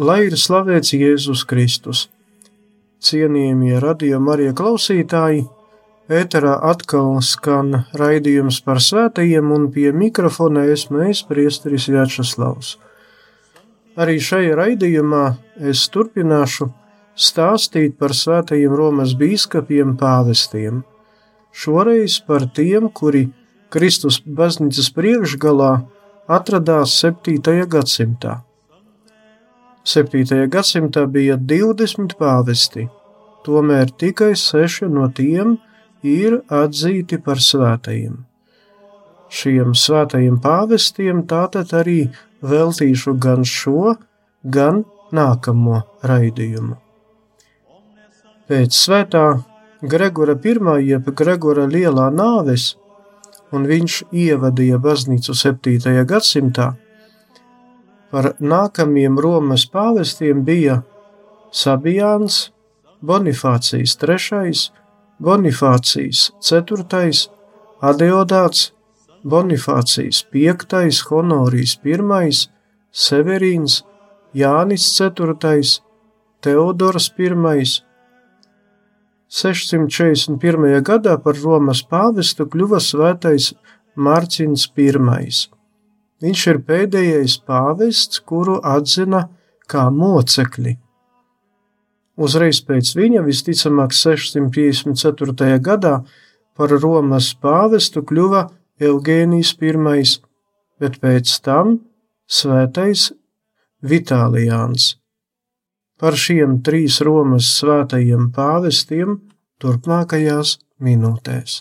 Lai ir slavēts Jēzus Kristus! Cienījamie radījuma arī klausītāji! Ēterā atkal skan raidījums par svētajiem, un pie mikrofona esmu es, Priesteris Vjačeslavs. Arī šajā raidījumā es turpināšu stāstīt par svētajiem Romas biskupiem pāvestiem. Šoreiz par tiem, kuri Kristus baznīcas priekšgalā atradās 7. gadsimtā. 7. gadsimtā bija 20 pāvesti, tomēr tikai seši no tiem ir atzīti par svētajiem. Šiem svētajiem pāvestiem tātad arī veltīšu gan šo, gan nākamo raidījumu. Pēc svētā Gregora I, jeb Gregora lielā nāves, un viņš ievadīja baznīcu 7. gadsimtā, Par nākamajiem Romas pāvestiem bija Sabijāns, Bonifācijas III, Bonifācijas IV, Adeodāts, Bonifācijas V, Honorijs I, Severīns, Jānis IV, Teodors I. 641. gadā par Romas pāvestu kļuva svētais Mārciņš I. Viņš ir pēdējais pāvests, kuru atzina kā mocekli. Uzreiz pēc viņa, visticamāk, 654. gadā par Romas pāvestu kļuva Eugēnijas I, bet pēc tam svētais Vitālijāns. Par šiem trīs Romas svētajiem pāvestiem turpmākajās minūtēs.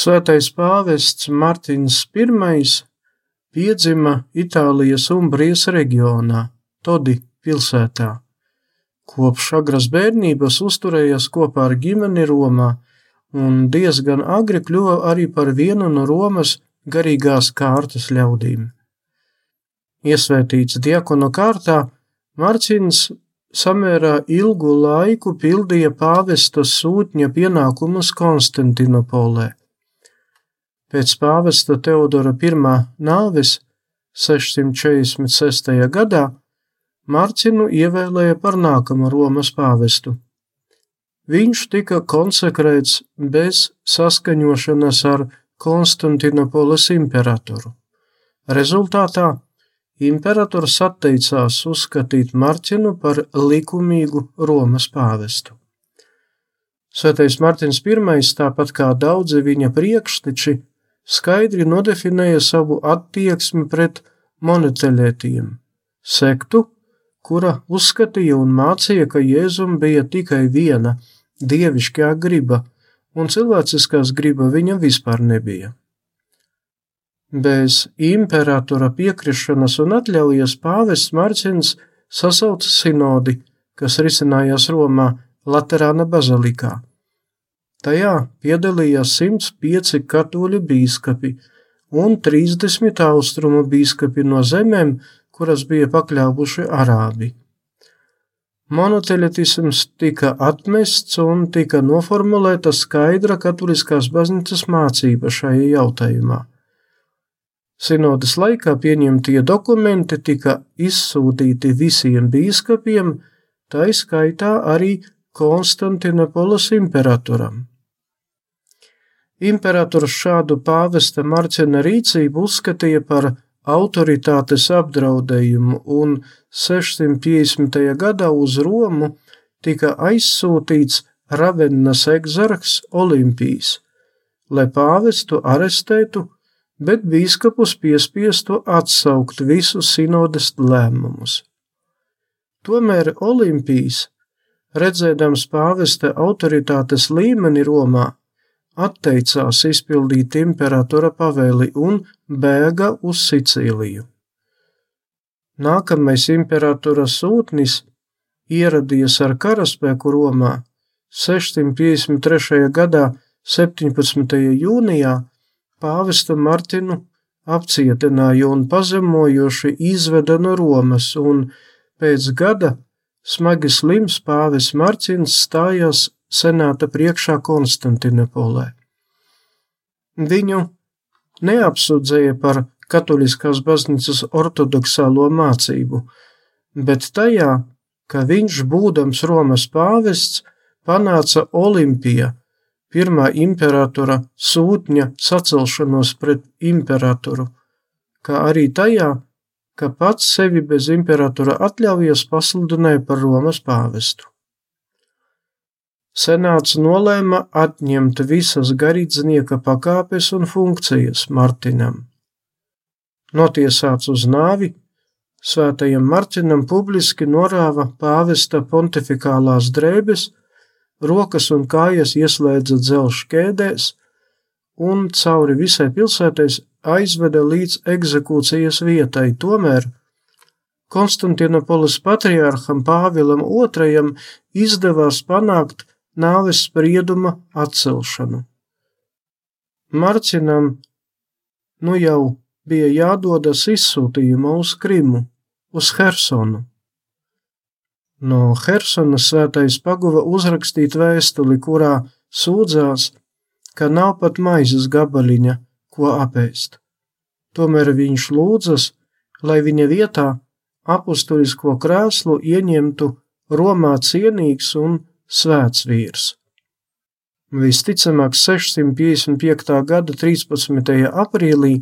Svētais pāvests Martins I piedzima Itālijas Umbrijas reģionā, Todi pilsētā. Kopš agras bērnības uzturējās kopā ar ģimeni Romā un diezgan agri kļuva arī par vienu no Romas garīgās kārtas ļaudīm. Iesvētīts diakonu kārtā, Marcins samērā ilgu laiku pildīja pāvesta sūtņa pienākumus Konstantinopolē. Pēc pāvesta Teodora I nāves 646. gadā Mārcinu ievēlēja par nākamo Romas pāvestu. viņš tika konsekrēts bez saskaņošanas ar Konstantinopolis imperatoru. Rezultātā imperators atteicās uzskatīt Marķinu par likumīgu Romas pāvestu. Svētais Martins I, tāpat kā daudzi viņa priekšteči, skaidri nodefinēja savu attieksmi pret monoteļētiem, sektu, kura uzskatīja un mācīja, ka Jēzum bija tikai viena dievišķā griba, un cilvēciskās griba viņam vispār nebija. Bez imperatora piekrišanas un atļaujas pāvests Marcins sasauca sinodi, kas risinājās Romā Laterāna bazilikā. Tajā piedalījās 105 katoļu bīskapi un 30 austrumu bīskapi no zemēm, kuras bija pakļāvuši arābi. Monoteļetisms tika atmests un tika noformulēta skaidra katoliskās baznīcas mācība šajā jautājumā. Sinodas laikā pieņemtie dokumenti tika izsūtīti visiem bīskapiem, tā izskaitā arī Konstantinopolis imperatoram. Imperators šādu pāvesta Marcina rīcību uzskatīja par autoritātes apdraudējumu, un 650. gadā uz Romu tika aizsūtīts Ravennas egzarks Olimpijs, lai pāvestu arestētu bet bīskapus piespiestu atsaukt visus sinodas lēmumus. Tomēr Olimpijs, redzēdams pāvesta autoritātes līmeni Romā, atteicās izpildīt imperatora pavēli un bēga uz Sicīliju. Nākamais imperatora sūtnis ieradies ar karaspēku Romā 653. gadā 17. jūnijā pāvestu Martinu apcietināja un pazemojoši izveda no Romas, un pēc gada smagi slims pāvis Marcins stājās senāta priekšā Konstantinopolē. Viņu neapsūdzēja par katoliskās baznīcas ortodoksālo mācību, bet tajā, ka viņš, būdams Romas pāvests, panāca Olimpija pirmā imperatora sūtņa sacelšanos pret imperatoru, kā arī tajā, ka pats sevi bez imperatora atļaujas pasludināja par Romas pāvestu. Senāts nolēma atņemt visas garīdznieka pakāpes un funkcijas Martinam. Notiesāts uz nāvi, svētajam Martinam publiski norāva pāvesta pontifikālās drēbes rokas un kājas ieslēdza dzelžu ķēdēs un cauri visai pilsētai aizveda līdz egzekūcijas vietai. Tomēr Konstantinopolis patriārham Pāvilam II izdevās panākt nāves sprieduma atcelšanu. Marcinam nu jau bija jādodas izsūtījumā uz Krimu, uz Hersonu. No Helsonas svētais paguva uzrakstīt vēstuli, kurā sūdzās, ka nav pat maizes gabaliņa, ko apēst. Tomēr viņš lūdzas, lai viņa vietā apustulisko krēslu ieņemtu Romā cienīgs un svēts vīrs. Visticamāk, 655. gada 13. aprīlī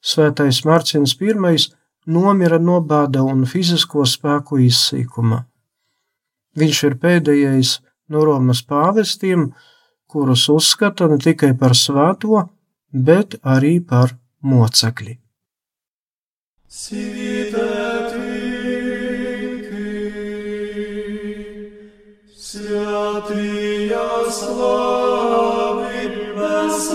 svētais Marcins I nomira no bāda un fizisko spēku izsīkuma. Viņš ir pēdējais no Romas pāvestiem, kurus uzskata ne tikai par svēto, bet arī par mocekli. Матвія слави без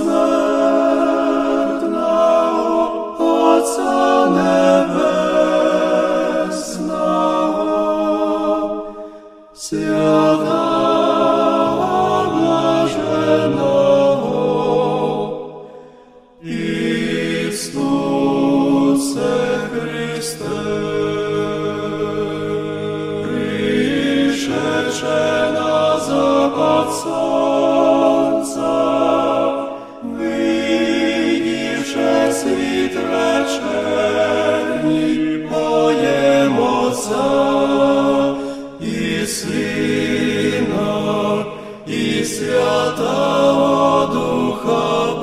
Отца и Сына и Святого Духа.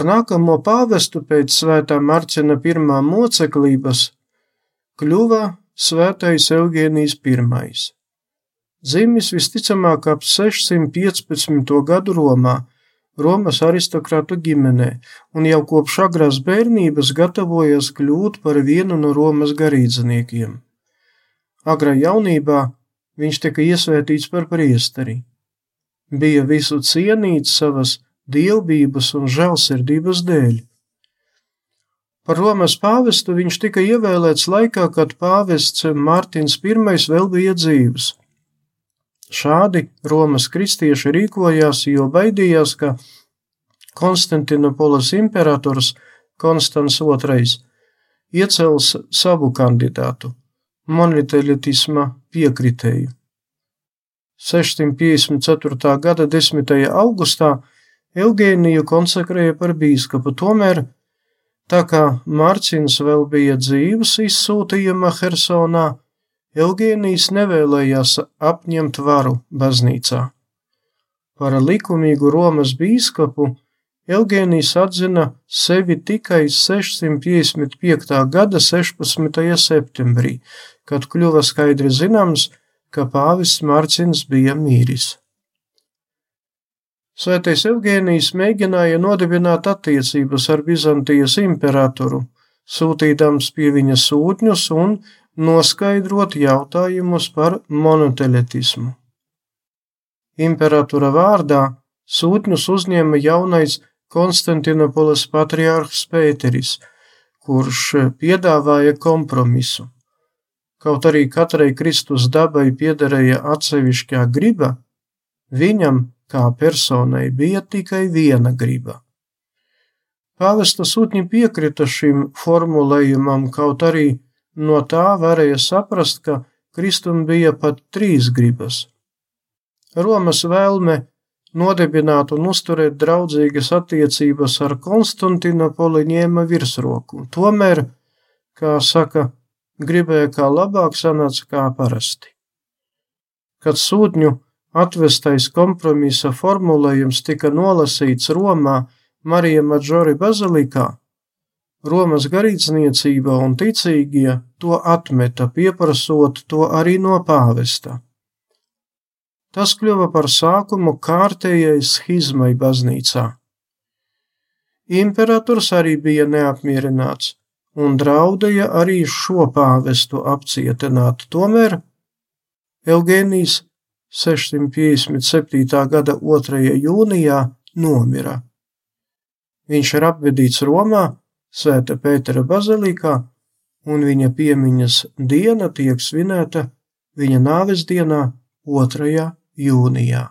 Par nākamo pāvestu pēc svētā Marcina pirmā moceklības kļuva svētais Eugēnijs I. Dzimis visticamāk ap 615. gadu Romā, Romas aristokrātu ģimenē, un jau kopš agrās bērnības gatavojas kļūt par vienu no Romas garīdzniekiem. Agrā jaunībā viņš tika iesvētīts par priesteri. Bija visu cienīts savas dievbijības un žēlsirdības dēļ. Par Romas pāvestu viņš tika ievēlēts laikā, kad pāvests Mārtiņš I vēl bija dzīves. Šādi Romas kristieši rīkojās, jo baidījās, ka Konstantinopolis imperators Konstants II iecels savu kandidātu, monotelitisma piekritēju. 654. gada 10. augustā Eugēniju konsekrēja par bīskapu, tomēr, tā kā Mārcins vēl bija dzīves izsūtījuma Hersonā, Eugēnijs nevēlējās apņemt varu baznīcā. Par likumīgu Romas bīskapu Eugēnijs atzina sevi tikai 655. gada 16. septembrī, kad kļuva skaidri zināms, ka pāvis Mārcins bija mīris. Svētais Evgēnijs mēģināja nodibināt attiecības ar Bizantijas imperatoru, sūtīdams pie viņa sūtņus un noskaidrot jautājumus par monoteletismu. Imperatora vārdā sūtņus uzņēma jaunais Konstantinopolis patriārhs Pēteris, kurš piedāvāja kompromisu. Kaut arī katrai Kristus dabai piederēja atsevišķā griba, viņam kā personai bija tikai viena griba. Pāvesta sūtņi piekrita šim formulējumam, kaut arī no tā varēja saprast, ka Kristum bija pat trīs gribas. Romas vēlme nodibināt un uzturēt draudzīgas attiecības ar Konstantinopoli ņēma virsroku, tomēr, kā saka, gribēja kā labāk sanāca kā parasti. Kad sūtņu Atvestais kompromisa formulējums tika nolasīts Romā Marija Maģori bazilikā. Romas garīdzniecība un ticīgie to atmeta, pieprasot to arī no pāvesta. Tas kļuva par sākumu kārtējai schizmai baznīcā. Imperators arī bija neapmierināts un draudēja arī šo pāvestu apcietināt, tomēr Eugēnijas 657. gada 2. jūnijā nomira. Viņš ir apvedīts Romā, Svēta Pētera bazilikā, un viņa piemiņas diena tiek svinēta viņa nāves dienā 2. jūnijā.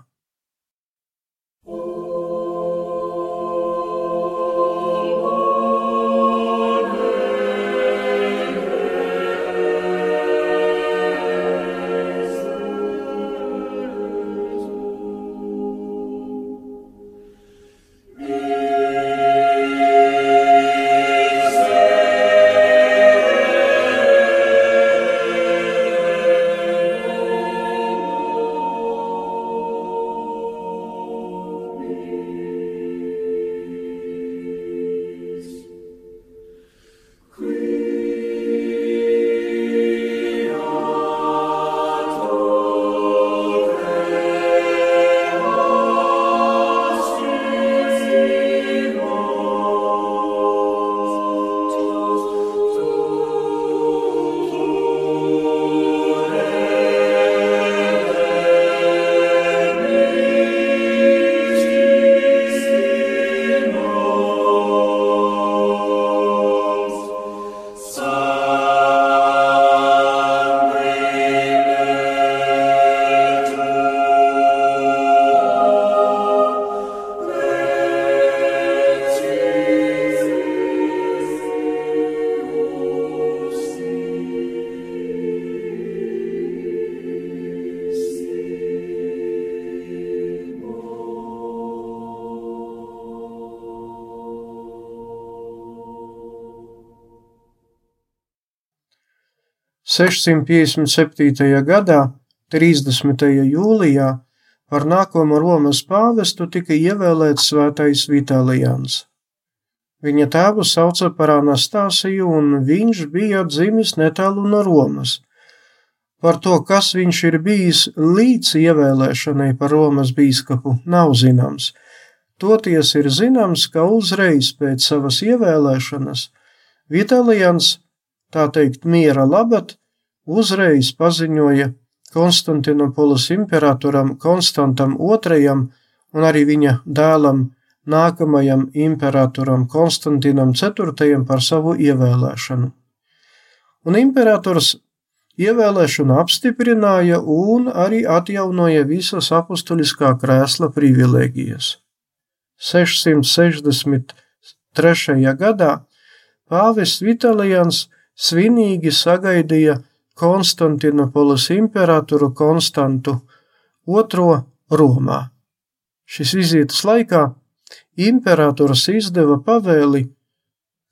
657. gadā, 30. jūlijā, par nākamo Romas pāvestu tika ievēlēts svētais Vitālijans. Viņa tēvu sauca par Anastasiju, un viņš bija dzimis netālu no Romas. Par to, kas viņš ir bijis līdz ievēlēšanai par Romas bīskapu, nav zināms. Toties ir zināms, ka uzreiz pēc savas ievēlēšanas Vitālijans, tā teikt, miera labad, uzreiz paziņoja Konstantinopolis imperatoram Konstantam II un arī viņa dēlam nākamajam imperatoram Konstantinam IV par savu ievēlēšanu. Un imperators ievēlēšanu apstiprināja un arī atjaunoja visas apustuliskā krēsla privilēģijas. 663. gadā pāvests Vitalijans svinīgi sagaidīja Konstantinopolis imperatoru Konstantu II Romā. Šis vizītes laikā imperators izdeva pavēli,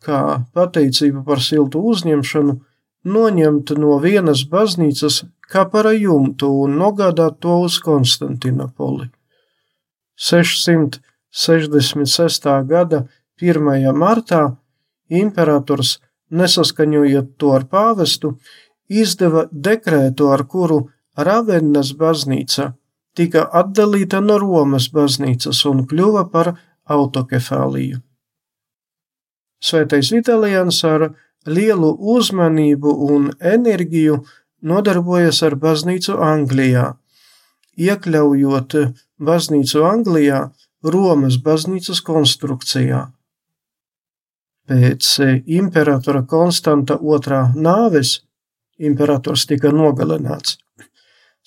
kā pateicību par siltu uzņemšanu, noņemt no vienas baznīcas kapara jumtu un nogādāt to uz Konstantinopoli. 666. gada 1. martā imperators, nesaskaņojot to ar pāvestu, izdeva dekrētu, ar kuru Ravennas baznīca tika atdalīta no Romas baznīcas un kļuva par autokefāliju. Svētais Vitālijans ar lielu uzmanību un enerģiju nodarbojas ar baznīcu Anglijā, iekļaujot baznīcu Anglijā Romas baznīcas konstrukcijā. Pēc imperatora Konstanta II nāves imperators tika nogalināts.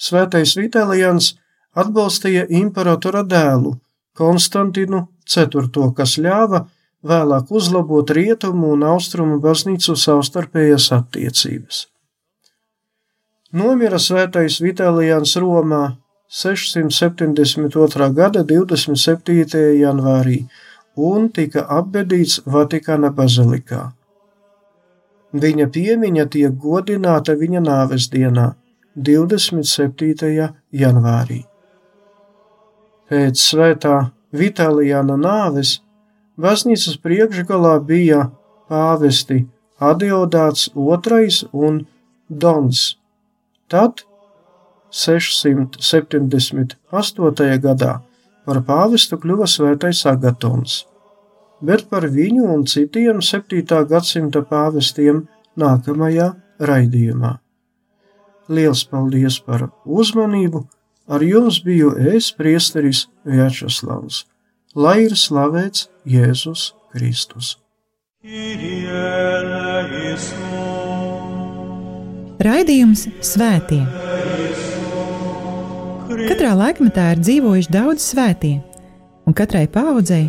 Svētais Vitālijans atbalstīja imperatora dēlu Konstantinu IV, kas ļāva vēlāk uzlabot rietumu un austrumu baznīcu savstarpējas attiecības. Nomira svētais Vitālijans Romā 672. gada 27. janvārī un tika apbedīts Vatikāna bazilikā. Viņa piemiņa tiek godināta viņa nāves dienā, 27. janvārī. Pēc svētā Vitālijāna nāves baznīcas priekšgalā bija pāvesti Adiodāts II un Dons. Tad 678. gadā par pāvestu kļuva svētais Agatons bet par viņu un citiem 7. gadsimta pāvestiem nākamajā raidījumā. Liels paldies par uzmanību! Ar jums biju es, Priesteris Vjačeslavs, lai ir slavēts Jēzus Kristus. Raidījums Svētie. Katrā laikmetā ir dzīvojuši daudz svētie, un katrai paudzei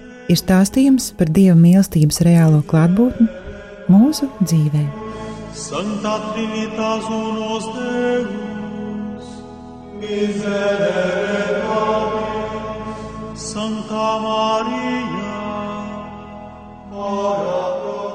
ir stāstījums par Dieva mīlestības reālo klātbūtni mūsu dzīvē. Santa Trinitas unos Deus, miserere nobis, Santa Maria, ora pro